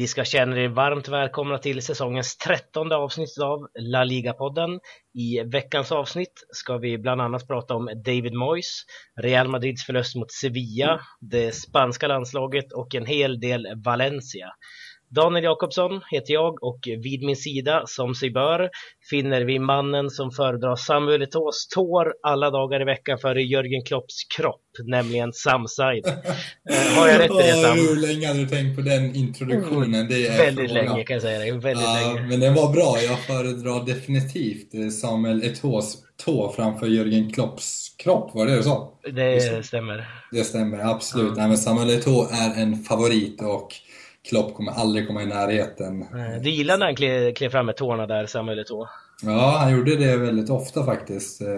Ni ska känna er varmt välkomna till säsongens trettonde avsnitt av La Liga-podden. I veckans avsnitt ska vi bland annat prata om David Moyes, Real Madrids förlust mot Sevilla, det spanska landslaget och en hel del Valencia. Daniel Jakobsson heter jag och vid min sida, som sig bör, finner vi mannen som föredrar Samuel Eto'os tår alla dagar i veckan före Jörgen Klopps kropp, nämligen Sam Said. Eh, har jag rätt i det Sam? Hur länge hade du tänkt på den introduktionen? Det är Väldigt frågan. länge kan jag säga dig, väldigt Ja, länge. men den var bra. Jag föredrar definitivt eh, Samuel Eto'os tå framför Jörgen Klopps kropp. Var det det du sa? Det stämmer. Det stämmer, absolut. Ja. Nej, men Samuel Eto'o är en favorit och Klopp kommer aldrig komma i närheten. Du gillade när han klev, klev fram med tårna där, Samuel Eto'o? Ja, han gjorde det väldigt ofta faktiskt. Eh,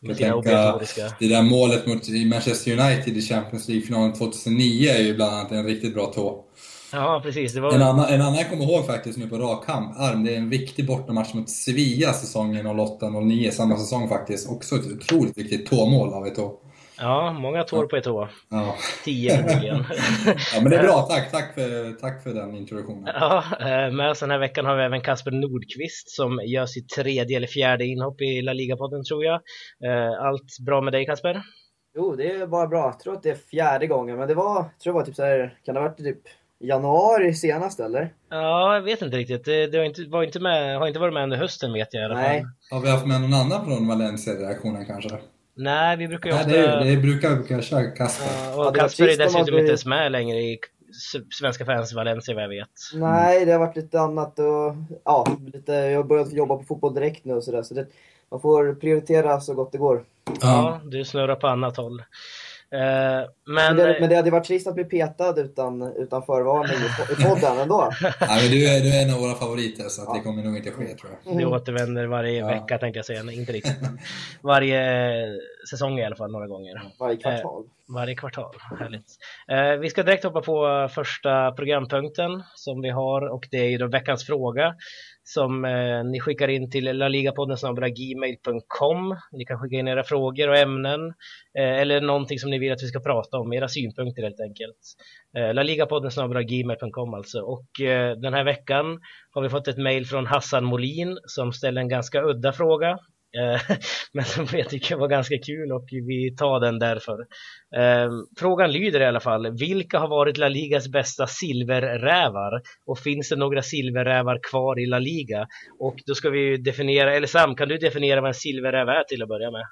Jag obligatoriska. det där målet mot Manchester United i Champions League-finalen 2009 är ju bland annat en riktigt bra tå. Ja, precis. Var... En annan, en annan jag kommer ihåg faktiskt nu på rak arm, det är en viktig bortamatch mot Sevilla säsongen 08-09, samma säsong faktiskt. Också ett otroligt viktigt tåmål av Eto'o. Ja, många tår på Eto'o. Ja. Tio förmodligen. ja, men det är bra. Tack, tack, för, tack för den introduktionen. Ja, eh, med oss den här veckan har vi även Kasper Nordqvist som gör sitt tredje eller fjärde inhopp i La Liga-podden tror jag. Eh, Allt bra med dig Kasper? Jo, det är bara bra. Jag tror att det är fjärde gången, men det var, jag tror det var typ så här, kan det ha varit typ januari senast eller? Ja, jag vet inte riktigt. Det, det har, inte, var inte med, har inte varit med under hösten vet jag i alla fall. Nej. Har vi haft med någon annan från Valencia-reaktionen kanske? Nej, vi brukar ju Nej, ofta... det, det brukar vi kanske köra Kasper. Ja, och Kasper är dessutom inte ens med längre i Svenska fans Valencia vad jag vet. Nej, det har varit lite annat och ja, lite, jag har börjat jobba på fotboll direkt nu och sådär. Så det, man får prioritera så gott det går. Ja, du snurrar på annat håll. Eh, Men, Men... det, men det hade varit trist att bli petad utan, utan förvarning i, po- i podden ändå. Nej, men du, är, du är en av våra favoriter så att det Ja. kommer nog inte ske tror jag. Det återvänder varje Ja. vecka tänkte jag säga, Nej, inte riktigt. Varje säsong i alla fall, några gånger. Varje kvartal. Varje kvartal, härligt. Eh, vi ska direkt hoppa på första programpunkten som vi har och det är ju då veckans fråga som eh, ni skickar in till laligapodden gmail.com. Ni kan skicka in era frågor och ämnen eh, eller någonting som ni vill att vi ska prata om, era synpunkter helt enkelt. Eh, laligapodden gmail.com alltså. Och eh, den här veckan har vi fått ett mejl från Hassan Molin som ställer en ganska udda fråga. Eh, men som jag tycker var ganska kul och vi tar den därför. Eh, frågan lyder i alla fall, vilka har varit La Ligas bästa silverrävar? Och finns det några silverrävar kvar i La Liga? Och då ska vi definiera, eller Sam, kan du definiera vad en silverräv är till att börja med?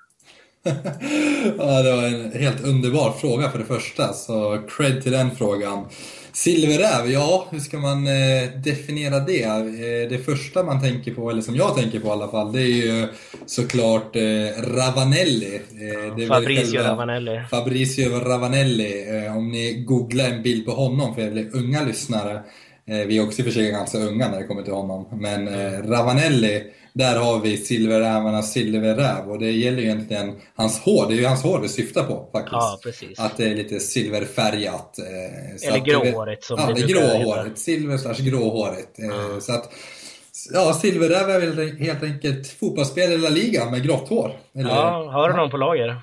ja, det var en helt underbar fråga för det första, så cred till den frågan. Silverräv, ja, hur ska man eh, definiera det? Eh, det första man tänker på, eller som jag tänker på i alla fall, det är ju såklart eh, Ravanelli. Väl Fabrizio själva- Ravanelli. Fabrizio Ravanelli, om ni googlar en bild på honom för er unga lyssnare, vi är också i och för sig ganska unga när det kommer till honom, men Ravanelli, där har vi silverrävarnas silverräv och det gäller ju egentligen hans hår, det är ju hans hår vi syftar på faktiskt. Ja, precis. Att det är lite silverfärgat. eh, Eller gråhårigt som ja, det gråhårigt. Silver slash gråhårigt. Eh, Ja. Så att, ja, silverräv är väl helt enkelt fotbollsspelare i La Liga med grått hår. Eller- Ja, har du någon på lager?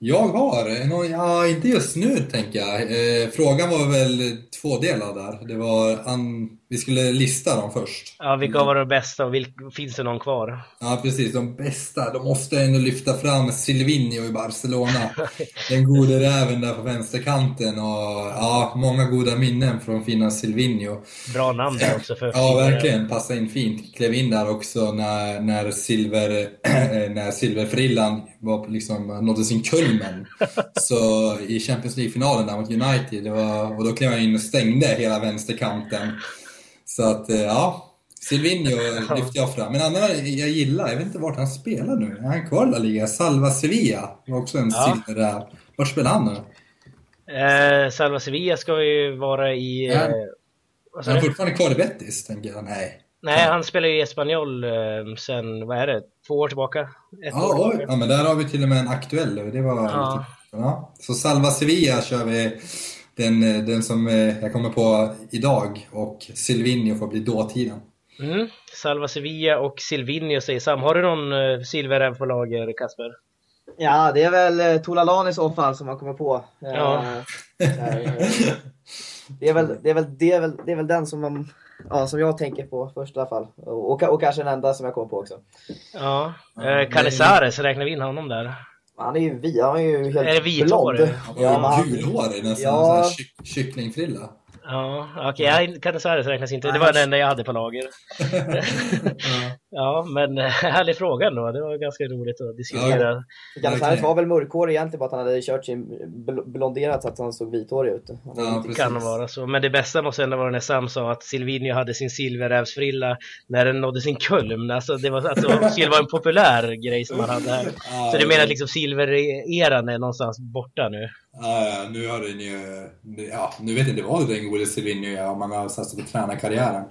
jag har, någon, ja inte just nu tänker jag. Eh, frågan var väl tvådelad där. Det var, an, vi skulle lista dem först. Ja, vilka har varit de bästa och vilk, finns det någon kvar? Ja precis, de bästa. De måste ändå lyfta fram Silvinho i Barcelona. Den gode räven där på vänsterkanten och ja, många goda minnen från fina Silvinho. Bra namn där också för Ja, verkligen. Passa in fint. Klev in där också när, när, silver, när silverfrillan var liksom, nådde sin kulmen. Så i Champions League-finalen där mot United, var, och då klev han in och stängde hela vänsterkanten. Så att, eh, ja. Silvinho lyfte jag fram. Men annan jag gillar, jag vet inte vart han spelar nu. Är han kvar i La Liga? Salva Sevilla var också en Ja. silverräv. Vart spelar han nu? Eh, Salva Sevilla ska ju vara i... Ja. Eh, Är han fortfarande kvar i Betis, tänker jag? Nej. Nej, han spelar ju i Espanyol eh, sen, vad är det, två år tillbaka? Ett år Ja, oj. tillbaka. ja, men där har vi till och med en aktuell. Det var Ja. lite, ja. Så Salva Sevilla kör vi den, eh, den som eh, jag kommer på idag och Silvinho får bli dåtiden. Mm. Salva Sevilla och Silvinho säger Sam. Har du någon eh, silverräv på lager, Kasper? Ja, det är väl eh, Tolalan i så fall som man kommer på. Ja. Det är väl, det är väl, det är väl, det är väl den som, man, ja, som jag tänker på först i alla fall. Och, och, och kanske den enda som jag kommer på också. Ja, eh, Canizares, räknar vi in honom där? Han är ju, vi, han är ju helt Är det blond. Ja, gulhårig, nästan Ja. sån här kyck, kycklingfrilla. Ja, okej, okay, Canizares räknas inte. Det var den enda jag hade på lager. Ja, men eh, härlig fråga ändå. Det var ganska roligt att diskutera. Canizares var väl mörkhårig egentligen bara att han hade kört sin bl- blonderat så att han såg vithårig ut. Ja, precis. Kan vara så. Men det bästa måste ändå vara när Sam sa att Silvinho hade sin silverrävsfrilla när den nådde sin kulm. Alltså, det var, alltså, skulle vara en populär grej som han hade här. Ja, Så du menar att liksom silvereran är någonstans borta nu? Ja, ja, nu har den ju... Ja, nu vet jag inte vad den gode Silvinho gör om man har satsat på tränarkarriären.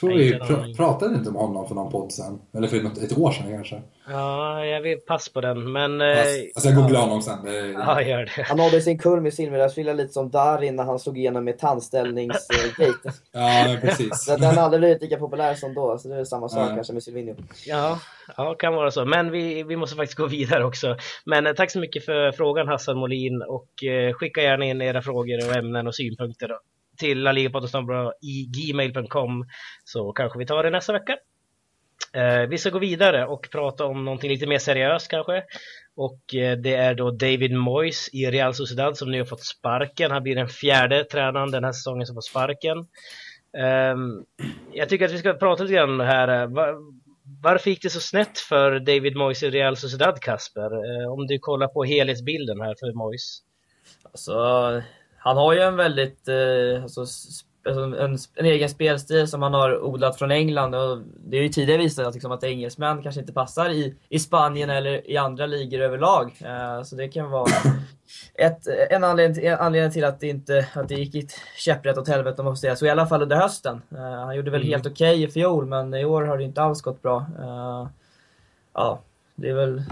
Tror vi pr pratade inte om honom för någon podd sen. Eller för något, ett år sedan kanske. Ja, jag vill pass på den. Men... eh, Fast, alltså jag googlar honom sen. Det, Ja, gör det. Han nådde sin kulm i silverrävsfrilla lite som Darin när han slog igenom med tandställningsgate. ja, precis. Så Den har aldrig blivit lika populär som då, så det är samma sak Nej. kanske med Silvinho. Ja, ja, kan vara så. Men vi, vi måste faktiskt gå vidare också. Men eh, tack så mycket för frågan Hassan Molin och eh, skicka gärna in era frågor och ämnen och synpunkter då, till laligapodden i gmail.com så kanske vi tar det nästa vecka. Eh, vi ska gå vidare och prata om någonting lite mer seriöst kanske. Och eh, det är då David Moyes i Real Sociedad som nu har fått sparken. Han blir den fjärde tränaren den här säsongen som får sparken. Eh, jag tycker att vi ska prata lite grann om det här. Eh, Va, varför gick det så snett för David Moyes i Real Sociedad, Kasper? Eh, om du kollar på helhetsbilden här för Moyes. Alltså, han har ju en väldigt, eh, alltså, alltså en, en egen spelstil som han har odlat från England och det är ju tidigare visat att, liksom, att engelsmän kanske inte passar i, i Spanien eller i andra ligor överlag. Eh, så det kan vara ett, en, anledning, till- en anledning till att det, inte, att det gick käpprätt åt helvete om man får säga så, i alla fall under hösten. Eh, han gjorde väl Mm. helt okej i fjol men i år har det inte alls gått bra. Eh, ja, det är väl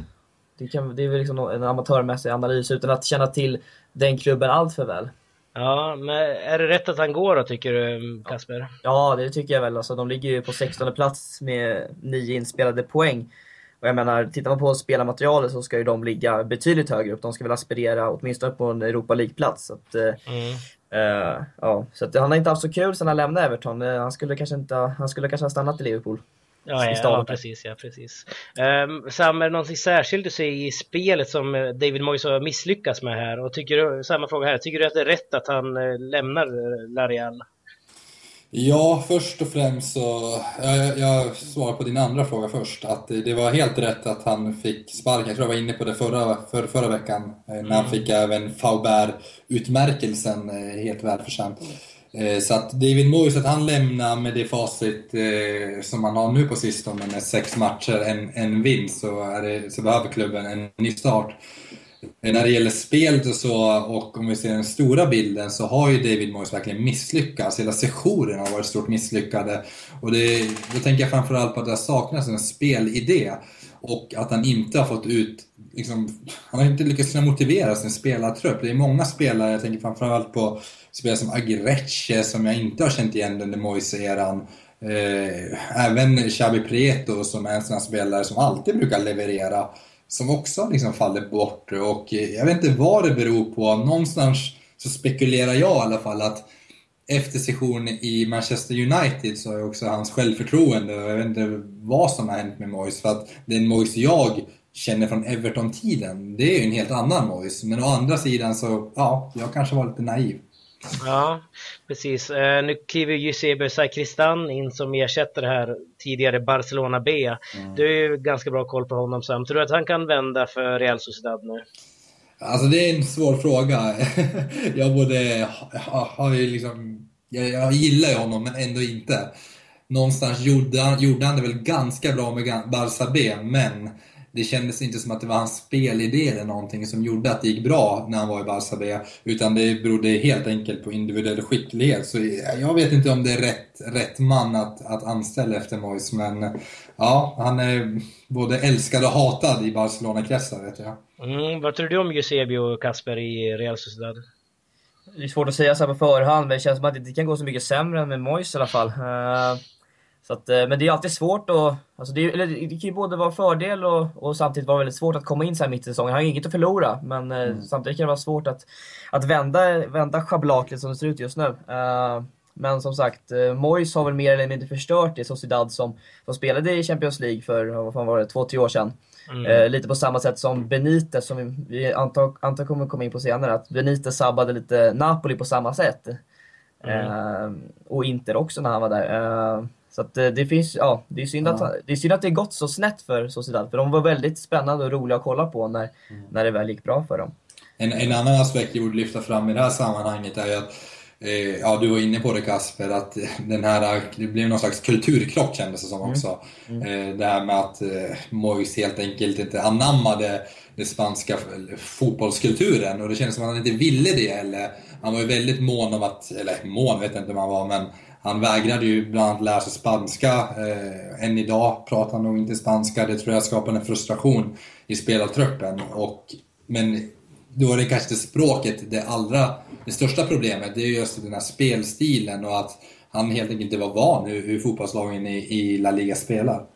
det, kan, det är väl liksom en amatörmässig analys utan att känna till den klubben allt för väl. Ja, men är det rätt att han går då, tycker du, Kasper? Ja, det tycker jag väl. Alltså, de ligger ju på 16 plats med nio inspelade poäng. Och jag menar, tittar man på spelarmaterialet så ska ju de ligga betydligt högre upp. De ska väl aspirera åtminstone på en Europa League-plats. Så att, eh, Mm. eh, ja, så att han har inte haft så kul sen han lämnade Everton. Eh, Han skulle kanske, inte, han skulle kanske ha stannat i Liverpool. Ja, i ja, ja, precis. Ja, precis. Um, Sam, är det någonting särskilt du ser i spelet som eh, David Moyes har misslyckats med här? Och tycker du, samma fråga här, tycker du att det är rätt att han eh, lämnar eh, La Real? Ja, först och främst så... Jag, jag svarar på din andra fråga först. Att det, var helt rätt att han fick sparken. Jag tror jag var inne på det förra, för, förra veckan. När han fick även Faubert-utmärkelsen, helt välförtjänt. Eh, Eh, så att David Moyes, att han lämnar med det facit eh, som han har nu på sistone med sex matcher, en, en vinst, så, är det, så behöver klubben en ny start. När det gäller spelet och så, och om vi ser den stora bilden, så har ju David Moyes verkligen misslyckats. Hela sessionen har varit stort misslyckade. Och det, då tänker jag framförallt på att det saknas en spelidé. Och att han inte har fått ut, liksom, han har inte lyckats kunna motivera sin spelartrupp. Det är många spelare, jag tänker framförallt på spelare som Agireche som jag inte har känt igen under Moise-eran. Eh, även Xabi Prieto som är en sån här spelare som alltid brukar leverera som också liksom faller bort. Och eh, jag vet inte vad det beror på. Någonstans så spekulerar jag i alla fall att efter sessionen i Manchester United så har också hans självförtroende och jag vet inte vad som har hänt med Moyes. För att den Moyes jag känner från Everton-tiden, det är ju en helt annan Moyes. Men å andra sidan så, ja, jag kanske var lite naiv. Ja, precis. Eh, nu kliver Eusebio Saikristan in som ersätter det här tidigare Barcelona B. Du har ju ganska bra koll på honom Sam. Tror du att han kan vända för Real Sociedad nu? Alltså det är en svår fråga. jag både har ju liksom, jag, jag gillar ju honom men ändå inte. Någonstans gjorde han, gjorde han det väl ganska bra med Gan- Barca B, men det kändes inte som att det var hans spelidé eller någonting som gjorde att det gick bra när han var i Barca B. Utan det berodde helt enkelt på individuell skicklighet. Så jag vet inte om det är rätt, rätt man att, att anställa efter Moyes, men ja, han är både älskad och hatad i Barcelona-kretsar vet jag. Mm, vad tror du om Eusebio och Kasper i Real Sociedad? Det är svårt att säga så här på förhand, men det känns som att det inte kan gå så mycket sämre än med Moyes i alla fall. Eh, Så att, eh, men det är alltid svårt att, alltså det, eller det kan ju både vara fördel och, och samtidigt vara väldigt svårt att komma in så här mitt i säsongen. Han har inget att förlora, men mm. samtidigt kan det vara svårt att, att vända, vända schabraklet som det ser ut just nu. Uh, men som sagt, uh, Moyes har väl mer eller mindre förstört det Sociedad som, som spelade i Champions League för, vad fan var det, två, tre år sedan. Mm. Uh, lite på samma sätt som Benitez, som vi, vi antar, antar kommer komma in på senare, att Benitez sabbade lite Napoli på samma sätt. Mm. och Inter också när han var där. Så att eh, det finns, ja, det är, synd att, ja. det är synd att det gått så snett för Sociedad, för de var väldigt spännande och roliga att kolla på när, mm. när det väl gick bra för dem. En, en annan aspekt jag borde lyfta fram i det här sammanhanget är ju att eh, Ja, du var inne på det Kasper, att den här, det blev någon slags kulturkrock kändes det som mm. också. Mm. Mm. Det här med att Mois helt enkelt inte anammade den spanska fotbollskulturen och det kändes som att han inte ville det eller han var ju väldigt mån om att, eller mån vet jag inte om han var, men han vägrade ju bland annat lära sig spanska. Eh, än idag pratar han nog inte spanska. Det tror jag skapade en frustration i spelartruppen. Och, men då är det kanske språket det allra, det största problemet. Det är just den här spelstilen och att han helt enkelt inte var van hur, hur fotbollslagen i, i La Liga spelar.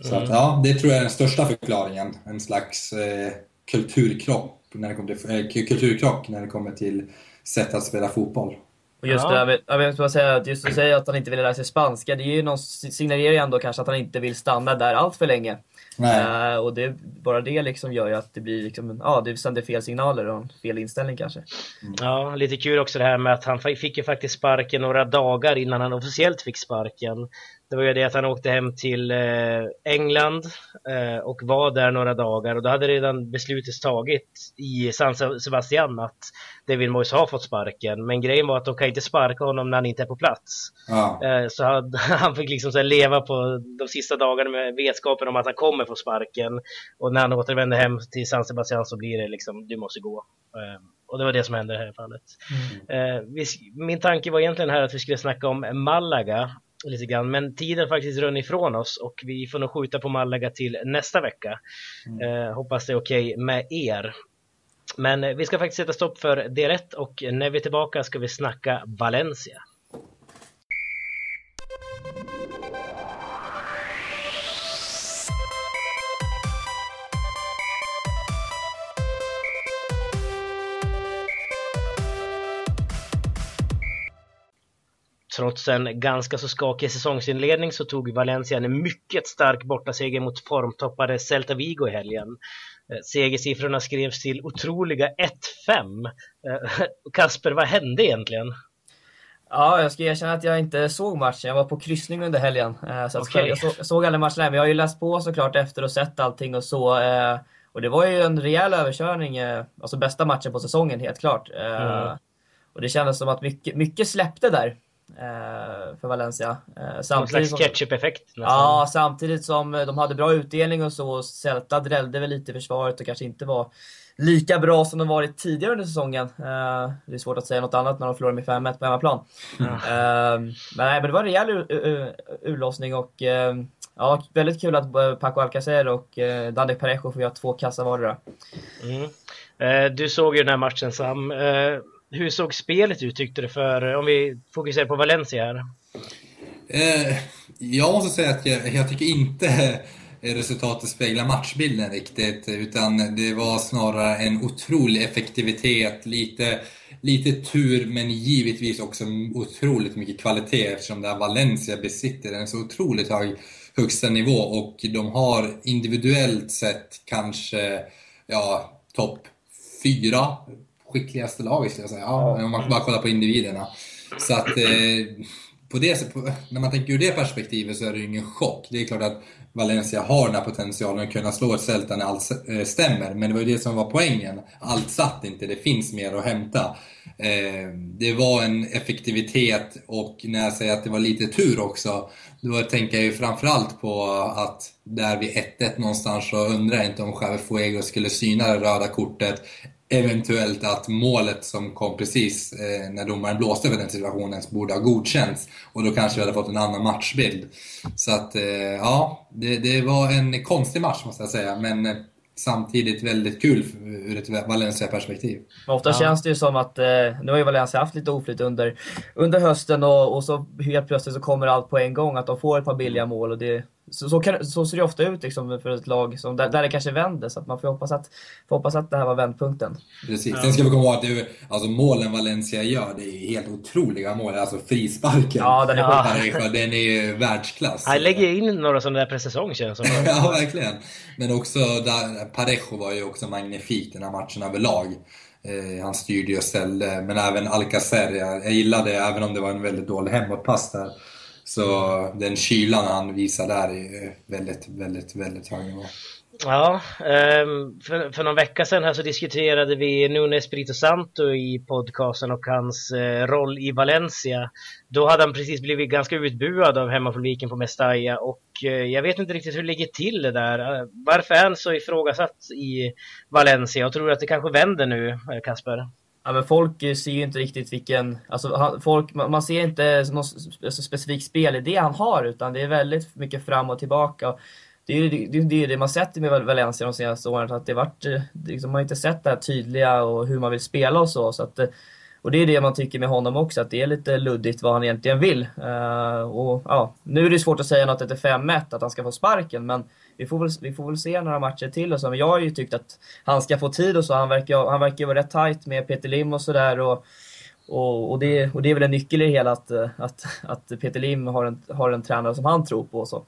Så mm. att, ja, det tror jag är den största förklaringen. En slags eh, kulturkrock, när det kommer till, eh, kulturkrock när det kommer till sätt att spela fotboll. Och just ja. det, jag vill bara säga att just att säga att han inte vill lära sig spanska, det är ju någon, signalerar ju ändå kanske att han inte vill stanna där allt för länge. Uh, och det, bara det liksom gör ju att det blir liksom, ja, det sänder fel signaler och fel inställning kanske. Mm. Ja, lite kul också det här med att han fick ju faktiskt sparken några dagar innan han officiellt fick sparken. Det var ju det att han åkte hem till eh, England eh, och var där några dagar och då hade redan beslutet tagit i San Sebastian att David Moyes har fått sparken. Men grejen var att de kan inte sparka honom när han inte är på plats. Ja. Eh, så han, han fick liksom så leva på de sista dagarna med vetskapen om att han kommer få sparken. Och när han återvänder hem till San Sebastian så blir det liksom, du måste gå. Och det var det som hände i det här fallet. Mm. min tanke var egentligen här att vi skulle snacka om Malaga lite grann. Men tiden faktiskt runnit ifrån oss och vi får nog skjuta på Malaga till nästa vecka. Mm. Eh, hoppas det är okej okay med er. Men eh, vi ska faktiskt sätta stopp för del 1 och när vi är tillbaka ska vi snacka Valencia. Trots en ganska så skakig säsongsinledning så tog Valencia en mycket stark bortaseger mot formtoppade Celta Vigo i helgen. Eh, segersiffrorna skrevs till otroliga 1-5. Eh, Kasper, vad hände egentligen? Ja, jag ska erkänna att jag inte såg matchen. Jag var på kryssning under helgen. Eh, så okay. jag, såg, jag såg alla matcherna, men jag har ju läst på såklart efter och sett allting och så. Och det var ju en rejäl överkörning. Alltså bästa matchen på säsongen, helt klart. Mm. Och det kändes som att mycket, mycket släppte där. Eh, för Valencia. Eh, samtidigt Någon slags ketchup-effekt? Ja, samtidigt som de hade bra utdelning och så. Celta drällde väl lite i försvaret och kanske inte var lika bra som de varit tidigare under säsongen. Eh, det är svårt att säga något annat när de förlorade med 5-1 på hemmaplan. Mm. men, nej, men det var en rejäl urlossning och ja, väldigt kul att Paco Alcacer och uh, Parejo får göra två kassar vardera. Mm. du såg ju den här matchen Sam hur såg spelet ut tyckte du för, eh, om vi fokuserar på Valencia här? Eh, jag måste säga att jag, jag tycker inte eh, resultatet speglar matchbilden riktigt. Utan det var snarare en otrolig effektivitet, lite, lite tur men givetvis också otroligt mycket kvalitet eftersom det här Valencia besitter en så otroligt hög högsta nivå och de har individuellt sett kanske ja, topp fyra skickligaste laget skulle jag säga. Ja, om man bara kollar på individerna. Så att eh, på det, när man tänker ur det perspektivet så är det ju ingen chock. Det är klart att Valencia har den här potentialen att kunna slå ett Celta när allt eh, stämmer. Men det var ju det som var poängen. Allt satt inte, det finns mer att hämta. Eh, det var en effektivitet och när jag säger att det var lite tur också, då tänker jag ju framförallt på att där vid 1-1 någonstans så undrar jag inte om Javier Fuego skulle syna det röda kortet eventuellt att målet som kom precis eh, när domaren blåste över den situationen borde ha godkänts. Och då kanske vi hade fått en annan matchbild. Så att, eh, ja, det, det, var en konstig match måste jag säga. Men eh, samtidigt väldigt kul ur ett Valencia-perspektiv. Ofta ja. känns det ju som att, eh, nu har ju Valencia haft lite oflyt under, under hösten och, och så helt plötsligt så kommer allt på en gång, att de får ett par billiga mål och det så, så, kan, så, ser det ofta ut liksom för ett lag som, där, där det kanske vänder, så att man får hoppas att, får hoppas att det här var vändpunkten. Precis. Sen ska vi komma ihåg att det, alltså, målen Valencia gör, det är helt otroliga mål. Alltså frisparken ja, den är, ja. Den är världsklass. Han lägger in några sådana där per säsong känns som. ja, verkligen. Men också, där, Parejo var ju också magnifik den här matchen överlag. Eh, han styrde och ställde, men även Alcacer, jag, jag gillade även om det var en väldigt dålig hemåtpass där. Så den kylan han visar där är väldigt, väldigt, väldigt hög nivå. Ja, ehm, för, för någon vecka sedan här så diskuterade vi Nuno Espirito Santo i podcasten och hans eh, roll i Valencia. Då hade han precis blivit ganska utbuad av hemmapubliken på Mestalla och eh, jag vet inte riktigt hur det ligger till det där. Eh, varför är han så ifrågasatt i Valencia? Jag tror att det kanske vänder nu, Kasper? Ja, men folk ser ju inte riktigt vilken... Alltså, folk, man ser inte någon alltså, specifik spelidé han har, utan det är väldigt mycket fram och tillbaka. Det är ju det, det, det man sett med Valencia de senaste åren, att det varit, eh, liksom, man har inte sett det här tydliga och hur man vill spela och så. så att, eh, och det är det man tycker med honom också, att det är lite luddigt vad han egentligen vill. Uh, och, ja, nu är det svårt att säga något efter 5-1, att han ska få sparken, men vi får väl, vi får väl se några matcher till och så. Men jag har ju tyckt att han ska få tid och så. Han verkar, han verkar vara rätt tight med Peter Lim och sådär. Och, och, och, det, och det är väl en nyckel i det hela att, att, att Peter Lim har en, har en tränare som han tror på. Och så.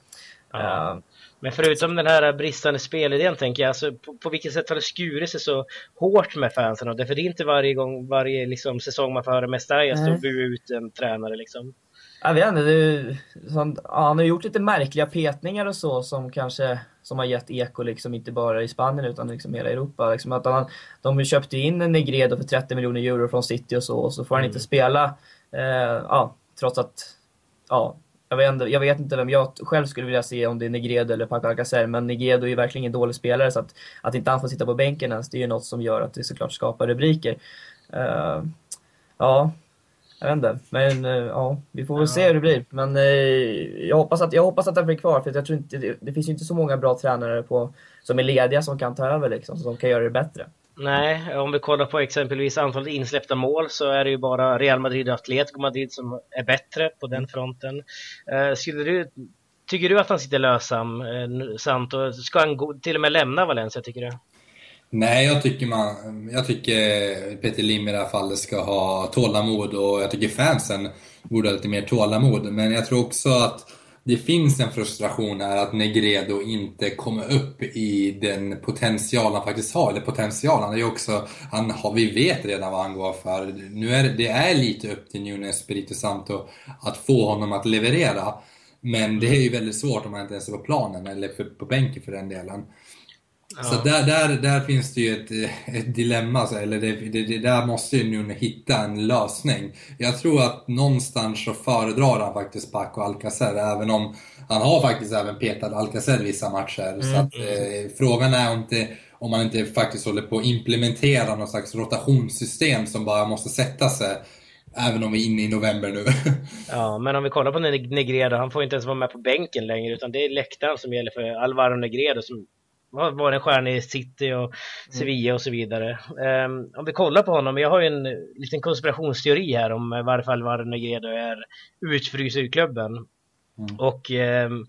Ja. Uh, men förutom den här bristande spelidén tänker jag, alltså, på, på vilket sätt har det skurit sig så hårt med fansen? Och det, för det är inte varje gång, varje liksom, säsong man får höra Mestalla stå och bua ut en tränare liksom. Jag vet inte, det, som, ja, han har gjort lite märkliga petningar och så som kanske som har gett eko liksom inte bara i Spanien utan liksom hela Europa. Liksom att han, de köpte in en Negredo för 30 miljoner euro från City och så och så får han mm. inte spela. Eh, ja, trots att ja, jag vet, inte, jag vet inte vem jag själv skulle vilja se om det är Negredo eller Paco Alcacer, men Negredo är ju verkligen ingen dålig spelare så att, att inte han får sitta på bänken ens, det är ju något som gör att det såklart skapar rubriker. Uh, ja, jag vet inte. Men uh, ja, vi får väl ja. se hur det blir. Men uh, jag, hoppas att, jag hoppas att han blir kvar, för jag tror inte, det, det, finns ju inte så många bra tränare på, som är lediga som kan ta över liksom, som kan göra det bättre. Nej, om vi kollar på exempelvis antalet insläppta mål så är det ju bara Real Madrid och Atletico Madrid som är bättre på den fronten. Uh, skulle du, tycker du att han sitter lösam, uh, Santo? Ska han gå, till och med lämna Valencia, tycker du? Nej, jag tycker, man, jag tycker Peter Lim i det här fallet ska ha tålamod och jag tycker fansen borde ha lite mer tålamod. Men jag tror också att det finns en frustration här att Negredo inte kommer upp i den potential han faktiskt har. Eller potential, han är ju också, han har, vi vet redan vad han går för. Nu är det är lite upp till Nunes Spirito Santo att få honom att leverera. Men det är ju väldigt svårt om han inte ens är på planen, eller på bänken för den delen. Ja. Så där, där, där finns det ju ett, ett dilemma, så, eller det, det, det, där måste ju Nuno hitta en lösning. Jag tror att någonstans så föredrar han faktiskt Paco Alcacer, även om han har faktiskt även petat Alcacer vissa matcher. Mm. Så att, eh, frågan är om, inte, om man inte faktiskt håller på att implementera någon slags rotationssystem som bara måste sätta sig. Även om vi är inne i november nu. Ja, men om vi kollar på Negredo, han får inte ens vara med på bänken längre utan det är läktaren som gäller för Alvaro Negredo som var en stjärna i City och Sevilla och så vidare. Um, om vi kollar på honom, jag har ju en liten konspirationsteori här om varför Alvaro Negredo är utfryst ur klubben. Mm. Och um,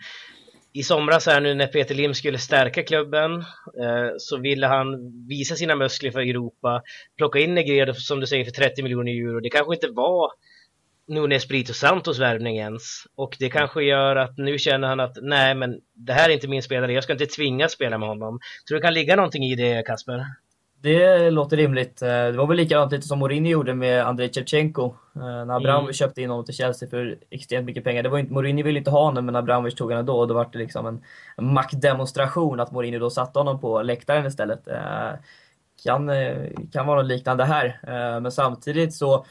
i somras här nu när Peter Lim skulle stärka klubben uh, så ville han visa sina muskler för Europa, plocka in Negredo som du säger för 30 miljoner euro. Det kanske inte var Nuno Espirito Santos värvning ens. Och det kanske gör att nu känner han att nej men det här är inte min spelare, jag ska inte tvingas spela med honom. Tror du det kan ligga någonting i det Kasper? Det låter rimligt. Eh, det var väl likadant lite som Mourinho gjorde med Andrei Shevchenko. Eh, när Abramovic mm. köpte in honom till Chelsea för extremt mycket pengar. Det var inte, Mourinho ville inte ha honom men Abramovic tog honom då och då var det liksom en maktdemonstration att Mourinho då satte honom på läktaren istället. Eh, kan, kan vara något liknande här. Men samtidigt så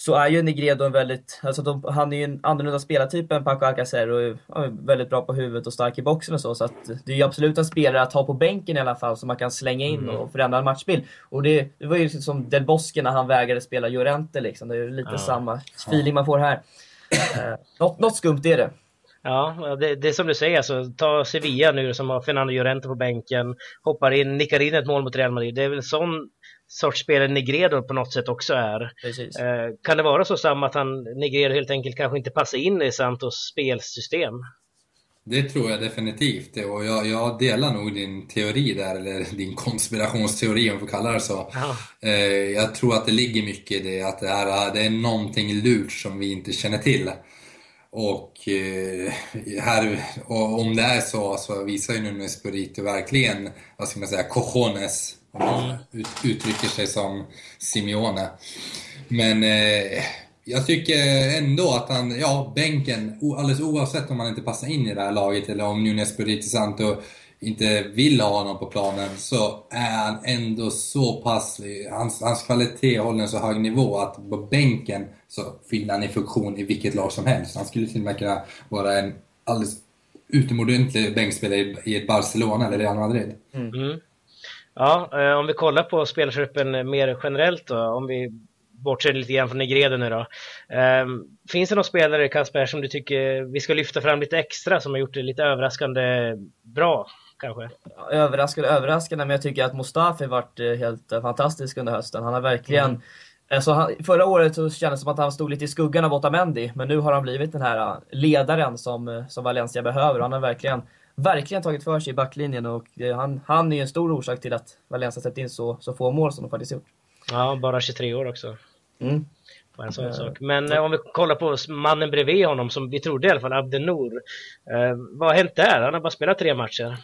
så är ju Negredo en väldigt, alltså de, han är ju en annorlunda spelartyp än Paco Alcacer och är väldigt bra på huvudet och stark i boxen och så. Så att det är ju absolut en spelare att ha på bänken i alla fall som man kan slänga in mm. och förändra en matchbild. Och det, det var ju som Del Bosque när han vägrade spela Llorente liksom. Det är ju lite ja. samma feeling man får här. Eh, något, något skumt är det. Ja, det, det är som du säger, alltså, ta Sevilla nu som har Fernando Llorente på bänken, hoppar in, nickar in ett mål mot Real Madrid. Det är väl sån sorts spelare Negredo på något sätt också är. Precis. Eh, kan det vara så samma att han, Negredo helt enkelt kanske inte passar in i Santos spelsystem? Det tror jag definitivt och jag, jag delar nog din teori där, eller din konspirationsteori om vi får kalla det så. Ja. Eh, jag tror att det ligger mycket i det, att det, här, det är någonting lurt som vi inte känner till. Och, eh, här, och om det är så, så visar ju Nuno Espirito verkligen, vad ska man säga, cojones, om man ut, uttrycker sig som Simeone. Men eh, jag tycker ändå att han, ja, bänken, alldeles oavsett om han inte passar in i det här laget eller om Nuno Espirito Santo inte vill ha honom på planen så är han ändå så pass, hans, hans kvalitet håller en så hög nivå att på bänken så fyller han en funktion i vilket lag som helst. Han skulle till och med kunna vara en alldeles utomordentlig bänkspelare i- i ett Barcelona eller Real Madrid. Mm. Ja, eh, om vi kollar på spelartruppen mer generellt då, om vi bortser lite grann från Negredo nu då. Eh, finns det någon spelare, Kasper, som du tycker vi ska lyfta fram lite extra som har gjort det lite överraskande bra, kanske? överraskande, överraskande, men jag tycker att Mustafi varit eh, helt eh, fantastisk under hösten. Han har verkligen Mm. Alltså han, förra året så kändes det som att han stod lite i skuggan av Otamendi, men nu har han blivit den här eh, ledaren som, eh, som Valencia behöver. Han har verkligen, verkligen tagit för sig i backlinjen och eh, han, han är en stor orsak till att Valencia släppt in så, så få mål som de faktiskt gjort. Ja, bara 23 år också. Mm. Bara en sån Eh, sak. Men eh, om vi kollar på mannen bredvid honom, som vi trodde i alla fall, Abdennour. Eh, vad har hänt där? Han har bara spelat tre matcher.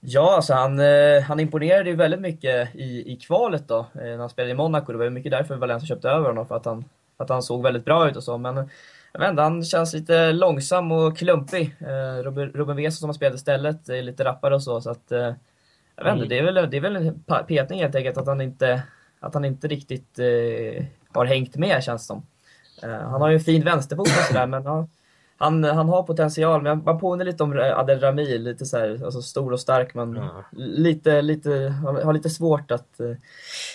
Ja, alltså han, eh, han imponerade ju väldigt mycket i, i kvalet då, eh, när han spelade i Monaco. Det var ju mycket därför Valencia köpte över honom, för att han, att han såg väldigt bra ut och så. Men jag vet inte, han känns lite långsam och klumpig. Eh, Ruben, Ruben Veso som har spelat istället är lite rappare och så. så att, eh, jag vet inte, det är väl, det är väl en petning helt enkelt att han inte, att han inte riktigt eh, har hängt med känns som. Eh, han har ju en fin vänsterfot och sådär, men ja, han, han har potential. Men man påminner lite om Adel Rami, lite så här, alltså stor och stark men Ja. lite, lite, har lite svårt att, eh,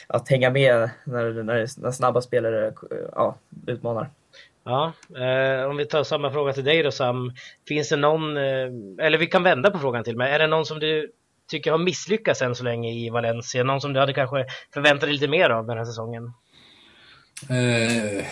att hänga med när, när, när snabba spelare ja, utmanar. Ja, eh, om vi tar samma fråga till dig då Sam. Finns det någon, eh, eller vi kan vända på frågan till med. Är det någon som du tycker har misslyckats än så länge i Valencia? Någon som du hade kanske förväntat dig lite mer av den här säsongen? Eh,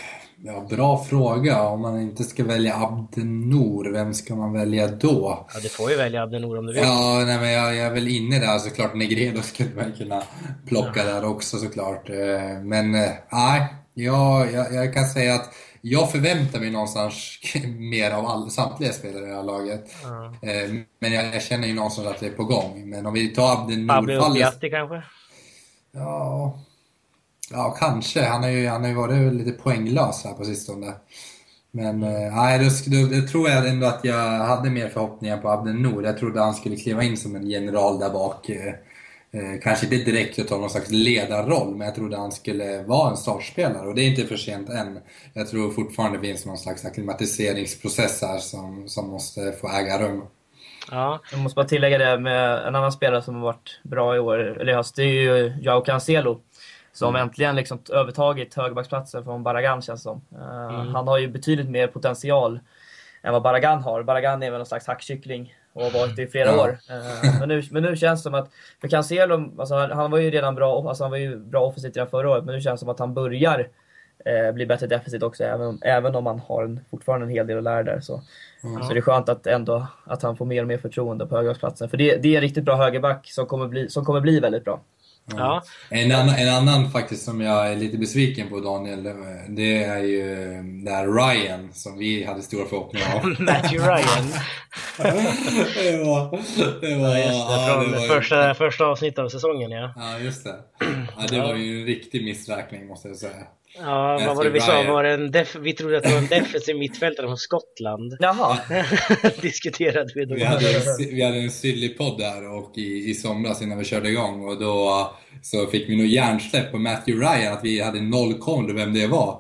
ja, bra fråga. Om man inte ska välja Abdennour, vem ska man välja då? Ja, du får ju välja Abdennour om du vill. Ja, nej, men jag, jag är väl inne där såklart. Negredo skulle man kunna plocka där också såklart. Eh, Men eh, nej, jag, jag, jag kan säga att jag förväntar mig någonstans mer av all, samtliga spelare i det här laget. Ja. Eh, Men jag, jag känner ju någonstans att det är på gång. Men om vi tar Pablo Abdennour-fallet. Piatti kanske? Ja, ja kanske. Han har ju, han har ju varit lite poänglös här på sistone. Men eh, nej, då, då, då tror jag ändå att jag hade mer förhoppningar på Abdennour. Jag trodde han skulle kliva in som en general där bak. Eh, eh, kanske inte direkt att ta någon slags ledarroll, men jag trodde han skulle vara en startspelare. Och det är inte för sent än. Jag tror fortfarande det finns någon slags akklimatiseringsprocess här som, som måste få äga rum. Ja, Jag måste bara tillägga det med en annan spelare som har varit bra i år, eller i höst, det är ju Joao Cancelo. Som äntligen liksom övertagit högerbacksplatsen från Barragan känns som. Eh, Mm. Han har ju betydligt mer potential än vad Barragan har. Barragan är väl någon slags hackkyckling och har varit det i flera Ja. år. Eh, Men nu, men nu känns det som att, för Cancelo, alltså han, han var ju redan bra, alltså han var ju bra offensivt redan förra året, men nu känns det som att han börjar eh, bli bättre defensivt också, även, om- även om han har en, fortfarande en hel del att lära där. Så. Så det är skönt att, ändå, att han får mer och mer förtroende på högerbacksplatsen. För det, det är en riktigt bra högerback som kommer bli, som kommer bli väldigt bra. Ja. En annan, en annan faktiskt som jag är lite besviken på Daniel, det är ju där Ryan som vi hade stora förhoppningar om. Matthew Ryan. det var... Det var, Ja, just det, ja, från det var ju- första, första avsnittet av säsongen ja. Ja, just det. Ja, det var ju en riktig missräkning måste jag säga. Ja, vad var det vi sa? Var det en def- vi trodde att det var en defensiv mittfältare från Skottland. Jaha! Diskuterade vi då. Vi hade, en- vi hade en Silly-podd där och i, i somras innan vi körde igång och då så fick vi nog hjärnsläpp på Matthew Ryan att vi hade noll koll vem det var.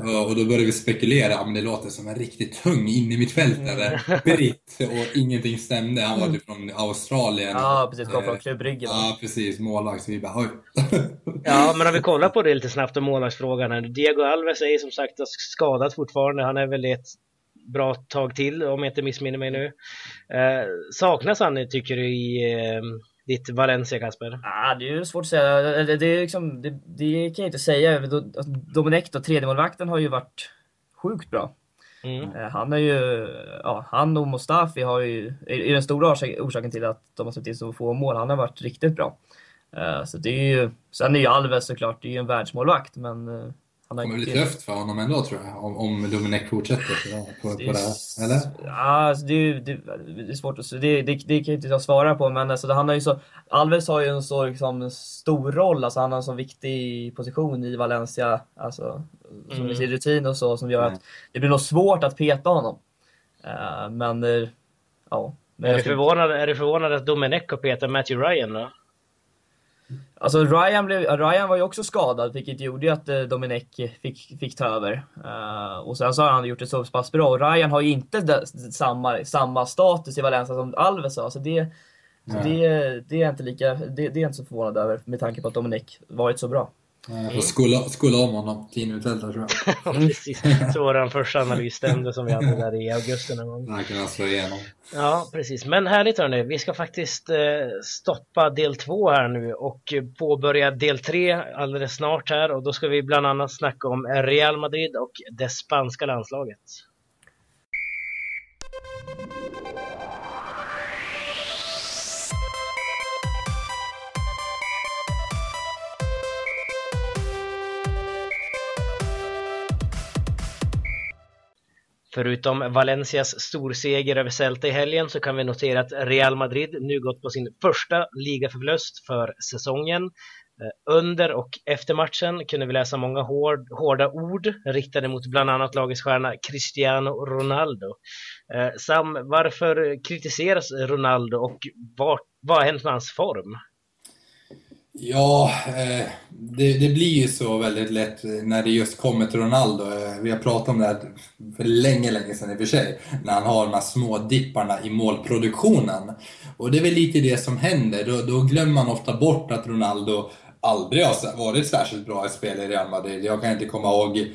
Och då började vi spekulera, men det låter som en riktigt tung innermittfältare, britt, och ingenting stämde. Han var typ från Australien. Ja, precis. Kom från klubbryggen. Ja, precis. Målvakt. Så vi bara, oj. Ja, men om vi kollar på det lite snabbt om målvaktsfrågan här. Diego Alves är som sagt skadad fortfarande. Han är väl i ett bra tag till om jag inte missminner mig nu. Eh, saknas han tycker du i eh, ditt Valencia Kasper? Ah, det är ju svårt att säga. Det, det, liksom, det, det kan jag inte säga. Dominic då, tredjemålvakten har ju varit sjukt bra. Mm. Eh, han är ju, ja, han och Mustafi har ju, är den stora orsaken till att de har släppt in så få mål. Han har varit riktigt bra. Eh, så det är ju, sen är ju Alves såklart, det är ju en världsmålvakt men eh, han har kommer bli tufft för honom ändå tror jag, om, om Domenech fortsätter på, på, det, här, eller? Ja, alltså, det, det, det är svårt att det, det, det kan inte jag svara på, men alltså, han har ju så, Alves har ju en så liksom, stor roll, alltså, han har en så viktig position i Valencia, alltså, som mm. sin rutin och så, som gör mm. att det blir nog svårt att peta honom. Uh, men, uh, ja. Men är, du förvånad, är du förvånad att Domenech har petat Matthew Ryan då? Alltså Ryan, blev, Ryan var ju också skadad, vilket gjorde att eh, Dominic fick, fick ta över. Uh, och sen så har han gjort det så pass bra. Och Ryan har ju inte samma, samma status i Valencia som Alves har. Så det, så det, det, är inte lika, det, det är inte så förvånad över med tanke på att Dominic varit så bra. Jag får skola, skola om honom till innermittfältare tror jag. Precis. Så var den första analys stämde som vi hade där i augusti någon gång. Han slå igenom. Ja, precis. Men härligt hörni. Vi ska faktiskt eh, stoppa del två här nu och påbörja del tre alldeles snart här och då ska vi bland annat snacka om Real Madrid och det spanska landslaget. Förutom Valencias storseger över Celta i helgen så kan vi notera att Real Madrid nu gått på sin första ligaförlust för säsongen. Eh, under och efter matchen kunde vi läsa många hård, hårda ord riktade mot bland annat lagets stjärna Cristiano Ronaldo. Eh, Sam, varför kritiseras Ronaldo och vad, vad har hänt med hans form? Ja, eh, det, det, blir ju så väldigt lätt när det just kommer till Ronaldo. Eh, vi har pratat om det här för länge, länge sedan i och för sig. När han har de här små dipparna i målproduktionen. Och det är väl lite det som händer. Då, då glömmer man ofta bort att Ronaldo aldrig har varit särskilt bra i spel i Real Madrid. Jag kan inte komma ihåg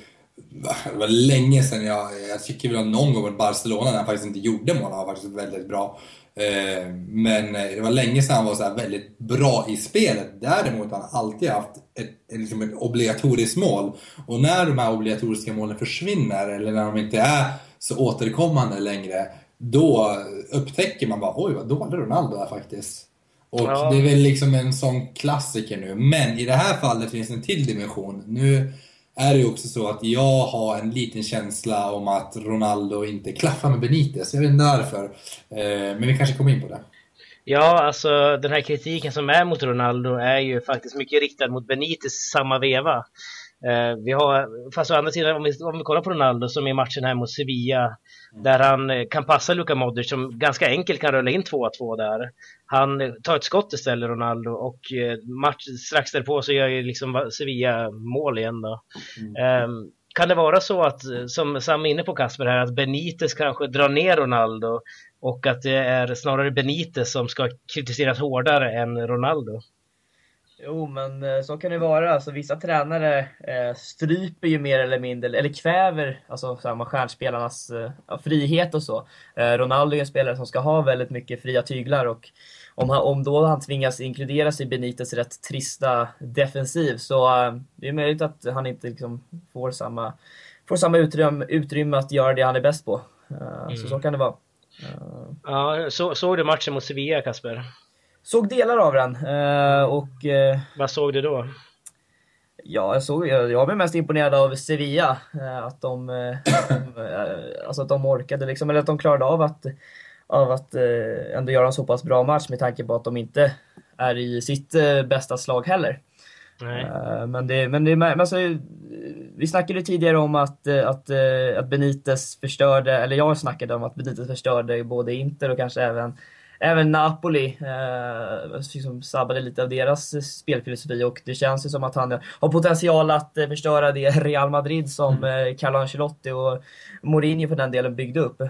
det var länge sedan jag, jag tycker väl någon gång i Barcelona när han faktiskt inte gjorde mål, han var faktiskt väldigt bra. Eh, men eh, det var länge sedan han var så väldigt bra i spelet. Däremot har han alltid haft ett, liksom ett obligatoriskt mål. Och när de här obligatoriska målen försvinner, eller när de inte är så återkommande längre, då upptäcker man bara oj vad dålig Ronaldo är faktiskt. Och ja. det är väl liksom en sån klassiker nu. Men i det här fallet finns en till dimension. Nu är det ju också så att jag har en liten känsla om att Ronaldo inte klaffar med Benitez. Jag vet inte varför. Eh, men vi kanske kommer in på det. Ja, alltså den här kritiken som är mot Ronaldo är ju faktiskt mycket riktad mot Benitez samma veva. Eh, vi har, fast å andra sidan, om vi, om vi kollar på Ronaldo som i matchen här mot Sevilla, där han eh, kan passa Luka Modric som ganska enkelt kan rulla in 2-2 där. Han tar ett skott istället, Ronaldo, och match, strax därpå så gör ju liksom Sevilla mål igen då. Mm. Um, kan det vara så att, som Sam är inne på Kasper här, att Benitez kanske drar ner Ronaldo och att det är snarare Benitez som ska kritiseras hårdare än Ronaldo? Jo, men eh, så kan det vara. Alltså, vissa tränare eh, stryper ju mer eller mindre, eller kväver alltså, samma stjärnspelarnas eh, frihet och så. Eh, Ronaldo är en spelare som ska ha väldigt mycket fria tyglar och om, han, om då han tvingas inkluderas i Benites rätt trista defensiv så uh, det är möjligt att han inte liksom, får samma, får samma utrymme, utrymme att göra det han är bäst på. Mm. Så så kan det vara. Ja, så, såg du matchen mot Sevilla, Kasper? Såg delar av den. och, Vad såg du då? Ja, jag, såg, jag, jag blev mest imponerad av Sevilla. Att de, alltså att de orkade, liksom, eller att de klarade av att av att eh, ändå göra en så pass bra match med tanke på att de inte är i sitt eh, bästa slag heller. Uh, men det, men det, men alltså, vi snackade tidigare om att, eh, att, eh, att Benitez förstörde, eller jag snackade om att Benitez förstörde både Inter och kanske även även Napoli eh, liksom sabbade lite av deras spelfilosofi och det känns ju som att han har potential att eh, förstöra det Real Madrid som mm. eh, Carlo Ancelotti och Mourinho för den delen byggde upp. Eh,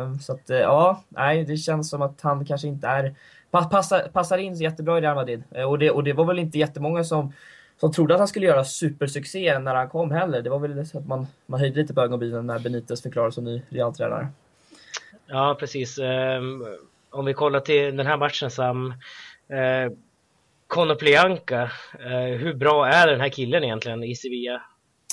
mm. Så att ja, nej, det känns som att han kanske inte är passar, passar in så jättebra i Real Madrid. Och det, och det var väl inte jättemånga som som trodde att han skulle göra supersuccé när han kom heller. Det var väl så att man, man höjde lite på ögonbrynen när Benitez förklarades som ny Real-tränare. Ja, precis. Om vi kollar till den här matchen Sam. Eh, Konoplyanka, eh, hur bra är den här killen egentligen i Sevilla?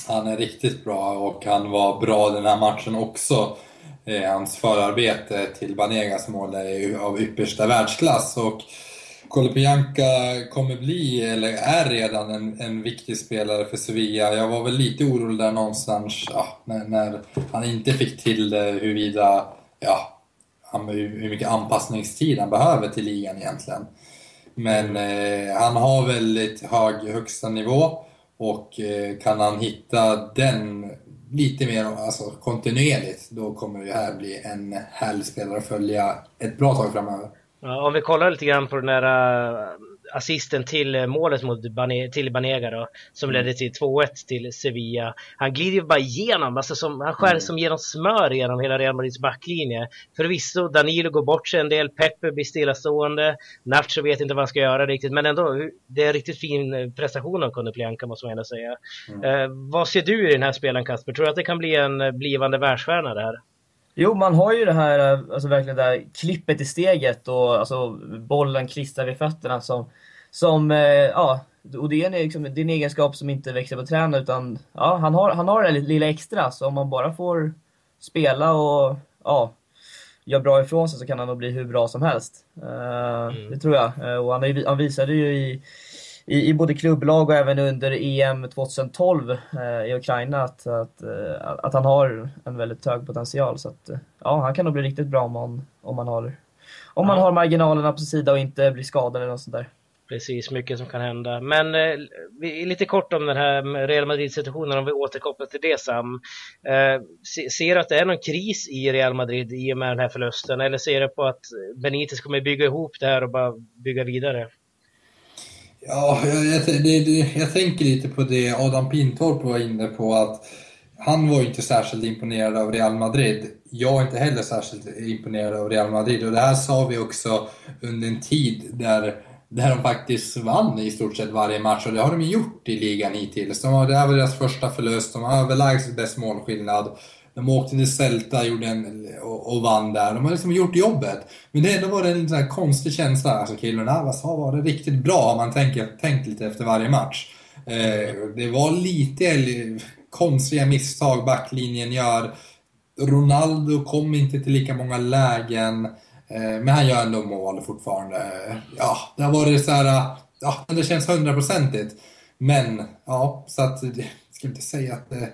Han är riktigt bra och han var bra den här matchen också. Eh, hans förarbete till Banegas mål är av yppersta världsklass. Och Kolopianka kommer bli, eller är redan, en, en viktig spelare för Sevilla. Jag var väl lite orolig där någonstans ja, när, när, han inte fick till det, huruvida, ja, hur mycket anpassningstid han behöver till ligan egentligen. Men eh, han har väldigt hög högsta nivå och eh, kan han hitta den lite mer alltså, kontinuerligt, då kommer det här bli en härlig spelare att följa ett bra tag framöver. Ja, om vi kollar lite grann på den där assisten till äh, målet mot Bane, till Banega då, som mm. ledde till 2-1 till Sevilla. Han glider ju bara igenom, alltså som, han skär mm. som genom smör genom hela Real Madrids backlinje. Förvisso, Danilo går bort sig en del, Pepe blir stillastående, Nacho vet inte vad han ska göra riktigt, men ändå, det är en riktigt fin äh, prestation av Konoplyanka måste man ändå säga. Mm. Eh, vad ser du i den här spelaren Kasper? Tror du att det kan bli en blivande världsstjärna det här? Jo, man har ju det här, eh, alltså verkligen det här klippet i steget och alltså bollen klistrar vid fötterna som, som eh, ja, och det är, en, liksom, det är en egenskap som inte växer på träna utan ja, han har, han har det lilla extra så om man bara får spela och ja, gör bra ifrån sig så kan han nog bli hur bra som helst. Uh, mm. Det tror jag. Uh, och han, han visade ju i i, i både klubblag och även under EM 2012 eh, i Ukraina att, att, eh, att han har en väldigt hög potential. Så att, eh, ja, han kan nog bli riktigt bra om man, om man, har, om man har marginalerna på sin sida och inte blir skadad eller något sånt där. Precis, mycket som kan hända. Men eh, lite kort om den här Real Madrid-situationen, om vi återkopplar till det Sam. Eh, ser du att det är någon kris i Real Madrid i och med den här förlusten? Eller ser du på att Benitez kommer bygga ihop det här och bara bygga vidare? Ja, jag, jag, det, jag tänker lite på det Adam Pintorp var inne på att han var ju inte särskilt imponerad av Real Madrid. Jag är inte heller särskilt imponerad av Real Madrid och det här sa vi också under en tid där, där de faktiskt vann i stort sett varje match och det har de gjort i ligan hittills. De har, det här var deras första förlust, de har överlägset bäst målskillnad. De åkte till Celta gjorde en, och, och vann där. De har liksom gjort jobbet. Men det ändå var det en sån här konstig känsla. Alltså Keylor Navas ah, har varit riktigt bra om man tänker, tänkt lite efter varje match. Eh, det var lite konstiga misstag backlinjen gör. Ronaldo kom inte till lika många lägen. Eh, men han gör ändå mål fortfarande. Ja, det har varit så här... Ja, det känns hundraprocentigt. Men, ja, så att... Jag skulle inte säga att det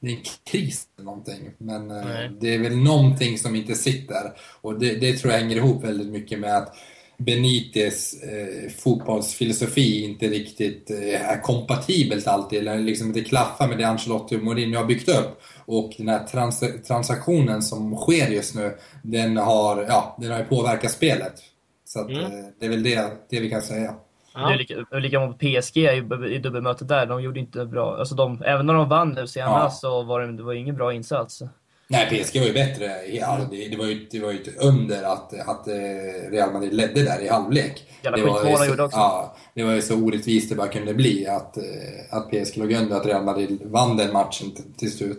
det är en kris eller någonting. Men eh, Nej. det är väl någonting som inte sitter. Och det, det, tror jag hänger ihop väldigt mycket med att Benites eh, fotbollsfilosofi inte riktigt eh, är kompatibelt alltid, eller liksom inte klaffar med det Ancelotti och Mourinho har byggt upp. Och den här trans transaktionen som sker just nu, den har, ja, den har påverkat spelet. Så att, mm. eh, det är väl det, det vi kan säga. Ja. Det är lika, lika mot PSG i, i dubbelmötet där. De gjorde inte bra. Alltså de, även när de vann nu senast ja. så var det, det var ingen bra insats. Nej, PSG var ju bättre. Ja, det, det, var ju, det var ju ett under att, att eh, Real Madrid ledde där i halvlek. Jävla det var, så, gjorde också. Ja, det var ju så orättvist det bara kunde bli att, eh, att PSG låg under, att Real Madrid vann den matchen till slut.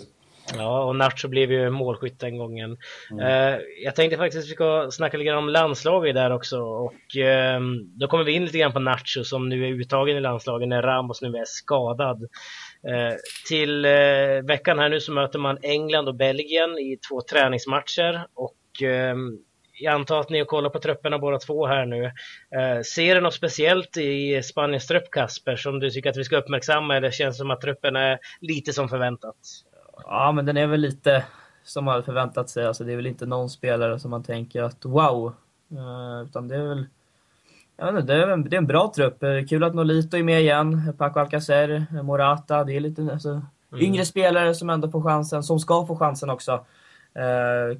Ja, och Nacho blev ju målskytt den gången. Mm. Uh, jag tänkte faktiskt att vi ska snacka lite grann om landslaget där också och uh, då kommer vi in lite grann på Nacho som nu är uttagen i landslaget när Ramos nu är skadad. Uh, till veckan här nu så möter man England och Belgien i två träningsmatcher och ehm, jag antar att ni har kollat på trupperna båda två här nu. ser du något speciellt i Spaniens trupp Kasper som du tycker att vi ska uppmärksamma eller känns det som att truppen är lite som förväntat? Ja, men den är väl lite som man hade förväntat sig. Alltså, det är väl inte någon spelare som man tänker att wow. Uh, utan det är väl jag vet inte, det, är en, det är en bra trupp. Kul att Nolito är med igen. Paco Alcacer, Morata. Det är lite alltså, mm. yngre spelare som ändå får chansen, som ska få chansen också.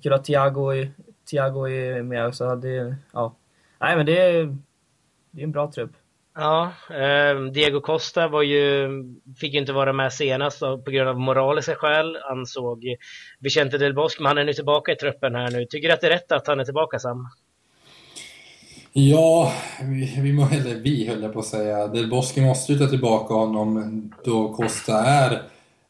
Kul att Thiago, Thiago är med också. Det, ja. Nej, men det är, det är en bra trupp. Ja, eh, Diego Costa var ju, fick ju inte vara med senast på grund av moraliska skäl, ansåg Vicente del Bosque, men han är nu tillbaka i truppen här nu. Tycker du att det är rätt att han är tillbaka Sam? Ja, vi, vi, eller vi höll jag på att säga. Del Bosque måste ju ta tillbaka honom då Costa är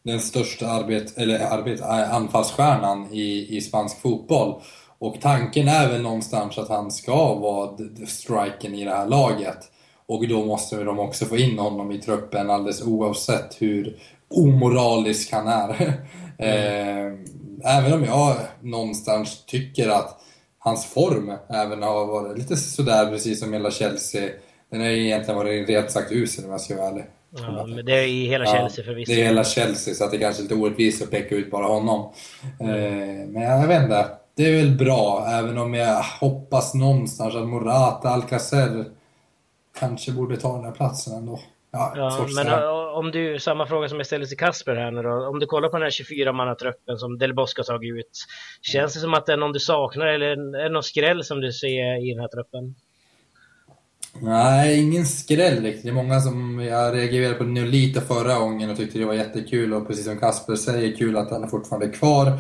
den största arbet, eller arbet, eh, anfallsstjärnan i, i spansk fotboll. Och tanken är väl någonstans att han ska vara striken i det här laget. Och då måste de också få in honom i truppen alldeles oavsett hur omoralisk han är. Mm. även om jag någonstans tycker att hans form även har varit lite sådär precis som hela Chelsea. Den har egentligen varit rent sagt usel om jag ska vara ärlig. Ja, men det är i hela Chelsea ja, förvisso. Det är hela Chelsea så att det kanske är lite orättvist att peka ut bara honom. Mm. Eh, men jag vet inte. Det är väl bra, även om jag hoppas någonstans att Morata, Alcacer kanske borde ta den här platsen ändå. Ja, ja men om du, samma fråga som jag ställde till Kasper här nu då. Om du kollar på den här 24-mannatruppen som Del har tagit ut. Känns det som att det är någon du saknar eller är det någon skräll som du ser i den här truppen? Nej, ingen skräll riktigt. Det är många som jag reagerade på nu lite förra gången och tyckte det var jättekul och precis som Kasper säger, kul att han är fortfarande kvar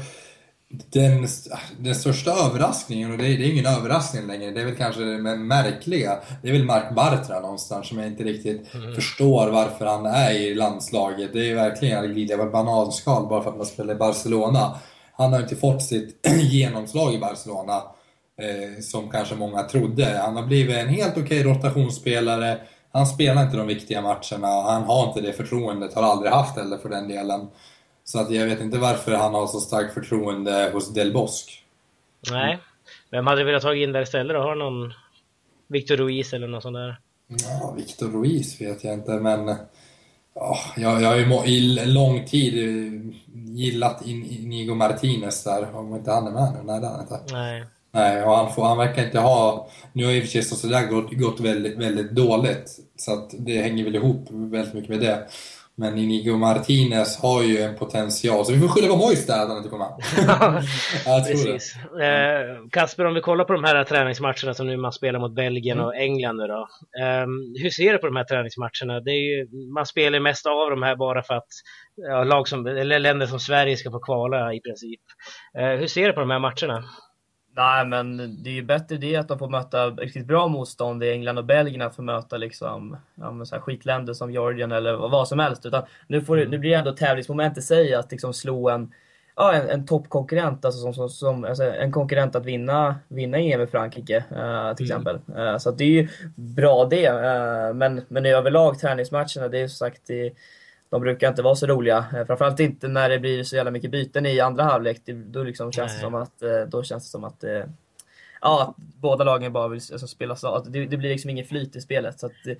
den, den största överraskningen, och det är, det är ingen överraskning längre, det är väl kanske det märkliga, det är väl Mark Bartra någonstans som jag inte riktigt mm. förstår varför han är i landslaget. Det är verkligen att glida över bananskal bara för att man spelar i Barcelona. Han har inte fått sitt genomslag i Barcelona, eh, som kanske många trodde. Han har blivit en helt okej rotationsspelare, han spelar inte de viktiga matcherna, han har inte det förtroendet, har aldrig haft heller för den delen. Så att jag vet inte varför han har så starkt förtroende hos Del Bosque. Nej. Vem hade du velat ha in där istället då? Har någon Victor Ruiz eller något sånt där? Ja, Victor Ruiz vet jag inte, men ja, jag, jag har ju i lång tid gillat Inigo Martinez där, om inte han är med nu. Nej, det är han inte. Nej. Nej, och han, får, han verkar inte ha... Nu har i och för sig sådär gått, gått väldigt, väldigt dåligt, så att det hänger väl ihop väldigt mycket med det. Men Inigo Martinez har ju en potential, så vi får skylla på Mois där att han inte kommer ja, Precis. Eh, Kasper, om vi kollar på de här träningsmatcherna som nu man spelar mot Belgien mm. och England nu då. Eh, hur ser du på de här träningsmatcherna? Det är ju, man spelar mest av de här bara för att ja, lag som, eller länder som Sverige ska få kvala i princip. Eh, hur ser du på de här matcherna? Nej, men det är ju bättre det att de får möta riktigt bra motstånd i England och Belgien att få möta liksom, ja, så här skitländer som Georgien eller vad som helst. Utan nu, får, nu blir det ändå tävlingsmoment i sig att liksom slå en, ja, en, en toppkonkurrent, alltså, som, som, som, alltså en konkurrent att vinna, vinna EM i Frankrike uh, till mm. exempel. Uh, så det är ju bra det. Uh, men, men överlag träningsmatcherna, det är som sagt det, de brukar inte vara så roliga. Eh, framförallt inte när det blir så jävla mycket byten i andra halvlek. Då, liksom känns det som att, eh, då känns det som att, eh, ja, att båda lagen bara vill alltså, spela så. Det, det blir liksom ingen flyt i spelet. Så att,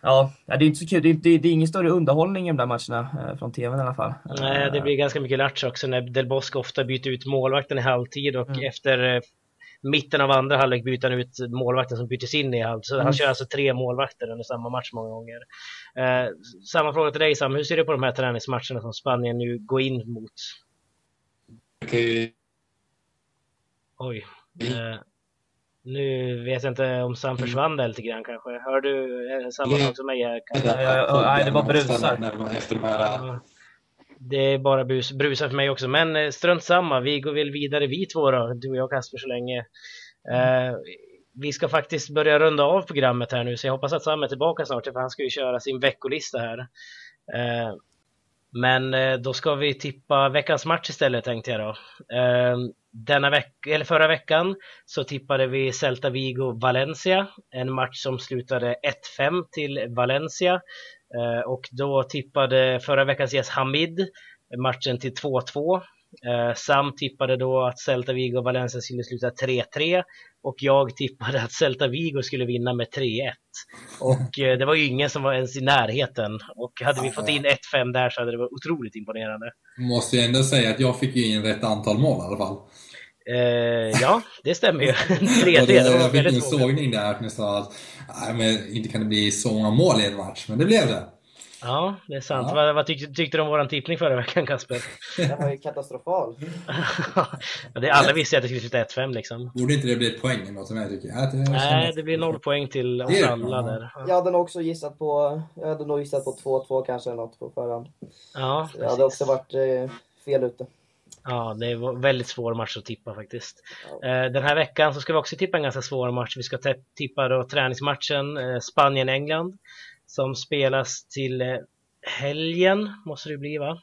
ja, det är inte så kul. Det är, det, det är ingen större underhållning i de där matcherna från TVn i alla fall. Nej, det blir ganska mycket latch också när Del Bosque ofta byter ut målvakten i halvtid och mm. efter mitten av andra halvlek byter han ut målvakten som byttes in i halv. Så mm. han kör alltså tre målvakter under samma match många gånger. Eh, samma fråga till dig Sam, hur ser du på de här träningsmatcherna som Spanien nu går in mot? Okay. Oj. Eh, nu vet jag inte om Sam försvann där lite grann kanske. Hör du samma sak som mig här? Nej, det var brusar. Efter de här det är bara bus, brusar för mig också. Men eh, strunt samma, vi går väl vidare vi två då, du och jag Kasper så länge. Eh, vi ska faktiskt börja runda av programmet här nu så jag hoppas att Sam är tillbaka snart för han ska ju köra sin veckolista här. Eh, men eh, då ska vi tippa veckans match istället tänkte jag då. Eh, denna veck eller förra veckan så tippade vi Celta Vigo Valencia, en match som slutade 1-5 till Valencia. Eh, och då tippade förra veckans gäst Hamid matchen till 2-2. Eh, Sam tippade då att Celta Vigo och Valencia skulle sluta 3-3 och jag tippade att Celta Vigo skulle vinna med 3-1. Och eh, det var ju ingen som var ens i närheten och hade vi fått in 1-5 där så hade det varit otroligt imponerande. Måste jag ändå säga att jag fick in rätt antal mål i alla fall. Eh, ja, det stämmer ju. 3-3. jag fick en sågning där att ni sa att nej, men inte kan det bli så många mål i en match, men det blev det. Ja, det är sant. Ja. Vad, vad tyckte, tyckte du om vår tippning förra veckan, Kasper? Den var ju katastrofal. det, alla visste att det skulle sluta 1-5 liksom. Borde inte det bli ett poäng något som jag tycker? Ja, det Nej, det blir noll poäng till oss alla där. Jag hade nog också gissat på, jag hade nog gissat på 2-2 kanske eller något på förhand. Ja, jag hade också varit eh, fel ute. Ja, det är väldigt svår match att tippa faktiskt. Ja. Eh, Den här veckan så ska vi också tippa en ganska svår match. Vi ska tippa då träningsmatchen eh, Spanien-England som spelas till eh, helgen, måste det bli va?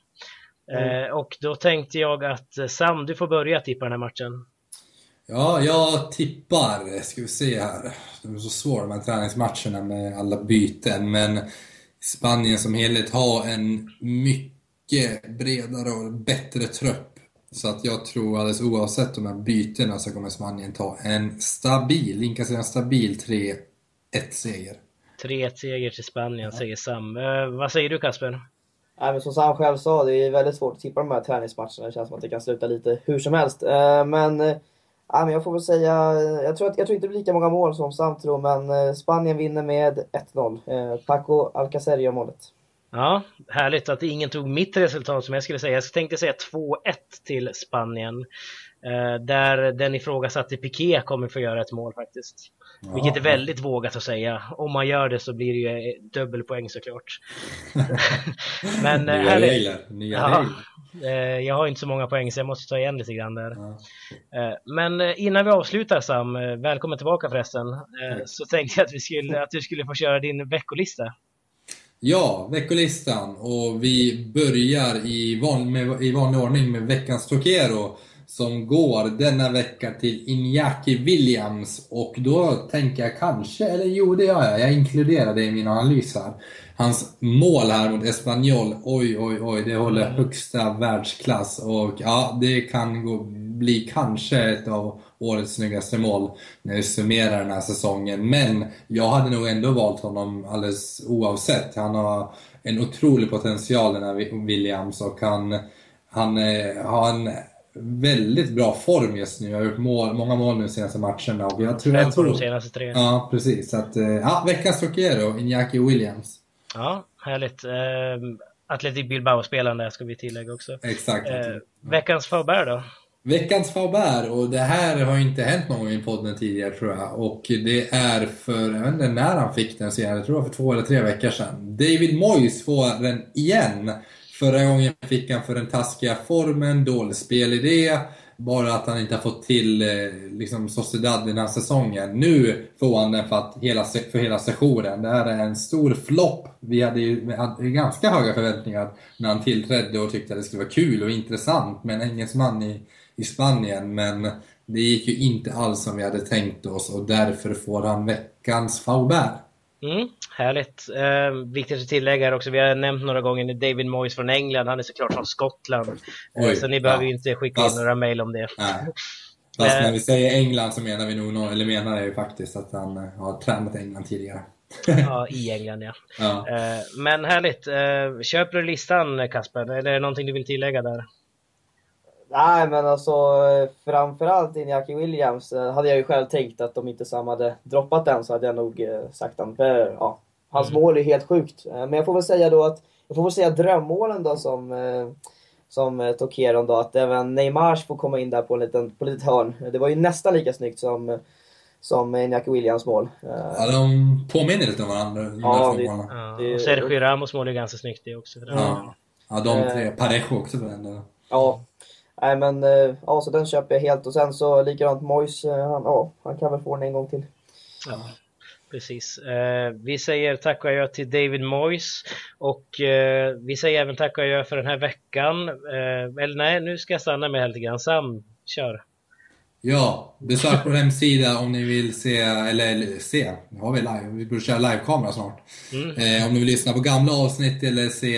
Mm. Och då tänkte jag att Sam, du får börja tippa den här matchen. Ja, jag tippar, ska vi se här. Det är så svårt de här träningsmatcherna med alla byten, men Spanien som helhet har en mycket bredare och bättre trupp. Så att jag tror alldeles oavsett de här bytena så kommer Spanien ta en stabil, inkasserar en stabil 3-1 seger. 3-1 seger till Spanien, säger Sam. Eh, Vad säger du Kasper? Nej, men som Sam själv sa, det är väldigt svårt att tippa de här träningsmatcherna. Det känns som att det kan sluta lite hur som helst. Eh, Men, eh, ja, men jag får väl säga, jag tror, att, jag tror inte det blir lika många mål som Sam tror, men eh, Spanien vinner med 1-0. Eh, Paco Alcacer gör målet. Ja, härligt att ingen tog mitt resultat som jag skulle säga. Jag tänkte säga 2-1 till Spanien. Eh, där den ifrågasatte Piqué kommer få göra ett mål faktiskt. Vilket är väldigt vågat att säga. Om man gör det så blir det ju eh, dubbelpoäng såklart. Men eh, Nya härligt. regler, nya Ja. Jag har inte så många poäng så jag måste ta igen lite grann där. Ja. Men innan vi avslutar Sam, välkommen tillbaka förresten. Så tänkte jag att, vi skulle, att du skulle få köra din veckolista. Ja, veckolistan. Och vi börjar i, van, med, i vanlig ordning med veckans Tokero som går denna vecka till Iñaki Williams. Och då tänker jag kanske, eller jo det gör jag, jag inkluderar det i min analys här. Hans mål här mot Espanyol, oj oj oj, det håller högsta världsklass. Och ja, det kan gå, bli kanske ett av årets snyggaste mål när vi summerar den här säsongen. Men jag hade nog ändå valt honom alldeles oavsett. Han har en otrolig potential den här Williams och han, han eh, har en väldigt bra form just nu. Han har gjort mål, många mål nu de senaste matcherna. Och jag tror, jag på de tror, senaste tre. ja, precis. Så att, eh, ja, veckans Tokero, Iñaki Williams. Ja, härligt. Eh, Atletic Bilbao-spelande ska vi tillägga också. Exakt. Eh, veckans Faubert då? Veckans Faubert, och det här har inte hänt någon gång i podden tidigare tror jag. Och det är för, jag vet inte när han fick den senare, jag tror det var för två eller tre veckor sedan. David Moyes får den igen. Förra gången fick han för den taskiga formen, dålig spelidé. Bara att han inte har fått till eh, liksom Sociedad den här säsongen. Nu får han den för, att hela, för hela sessionen. Det här är en stor flopp. Vi hade ju vi hade ganska höga förväntningar när han tillträdde och tyckte att det skulle vara kul och intressant med en engelsman i, i Spanien. Men det gick ju inte alls som vi hade tänkt oss och därför får han veckans Faubert. Mm, härligt. Eh, viktigt att tillägga här också, vi har nämnt några gånger David Moyes från England, han är såklart från Skottland. Eh, Oj, så ni behöver ja. ju inte skicka Fast- in några mejl om det. Nej. Fast när vi säger England så menar vi nog, eller menar jag ju faktiskt att han eh, har tränat England tidigare. Ja, i England ja. Ja. Eh, men härligt. Köper du listan Kasper? Eller är det någonting du vill tillägga där? Nej, men alltså eh, framförallt Iñaki Williams eh, hade jag ju själv tänkt att om inte Sam hade droppat den så hade jag nog eh, sagt han. För, ja, hans Mm. mål är helt sjukt. Eh, Men jag får väl säga då att jag får väl säga drömmålen då som eh, som eh, Tokeron då att även Neymar får komma in där på en liten på litet hörn. Det var ju nästan lika snyggt som eh, som Iñaki Williams mål. Eh, ja, de påminner lite om varandra. de Ja, det-. Ja, Det- och Sergio Ramos mål är ganska snyggt det också. Ja. ja, de Eh. tre. Parejo också för den. Ja. Nej men, eh, ja så den köper jag helt och sen så likadant Moyes, eh, han, ja, han kan väl få den en gång till. Ja, precis. Eh, vi säger tack och adjö till David Moyes och eh, vi säger även tack och adjö för den här veckan. Eh, eller nej, nu ska jag stanna med lite grann. Sam, kör! Ja, besök vår hemsida om ni vill se, eller, se, nu har vi live, vi borde köra livekamera snart. Mm. Eh, om ni vill lyssna på gamla avsnitt eller se,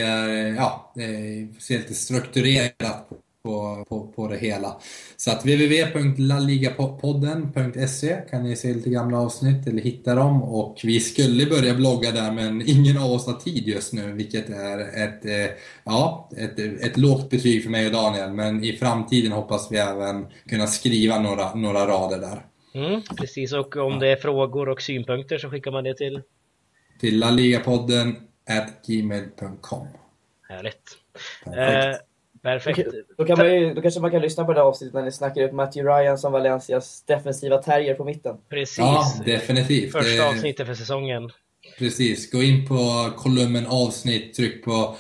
ja, eh, se lite strukturerat på, på, på det hela. Så att www.laligapodden.se kan ni se lite gamla avsnitt eller hitta dem och vi skulle börja blogga där men ingen av oss har tid just nu vilket är ett, eh, ja, ett, ett lågt betyg för mig och Daniel men i framtiden hoppas vi även kunna skriva några, några rader där. Mm, precis, och om det är frågor och synpunkter så skickar man det till Till laligapodden at gmail.com. Härligt. Perfekt. Eh, perfekt. Då, kan man ju, då kanske man kan lyssna på det här avsnittet när ni snackar upp Matthew Ryan som Valencias defensiva terrier på mitten. Precis. Ja, definitivt. Första Det- avsnittet för säsongen. Precis, gå in på kolumnen avsnitt, tryck på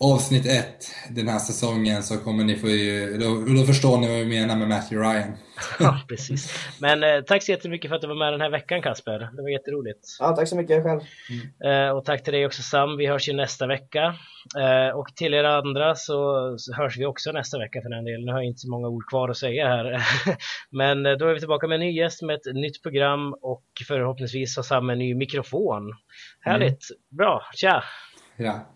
avsnitt ett den här säsongen så kommer ni få ju, då, då förstår ni vad vi menar med Matthew Ryan. ja, precis. Men eh, tack så jättemycket för att du var med den här veckan Kasper. Det var jätteroligt. Ja, tack så mycket själv. Eh, och tack till dig också Sam. Vi hörs ju nästa vecka. Eh, och till er andra så, så hörs vi också nästa vecka för den delen. Nu har jag inte så många ord kvar att säga här. Men eh, då är vi tillbaka med en ny gäst med ett nytt program och förhoppningsvis har Sam en ny mikrofon. Härligt! Bra, tja! Ja.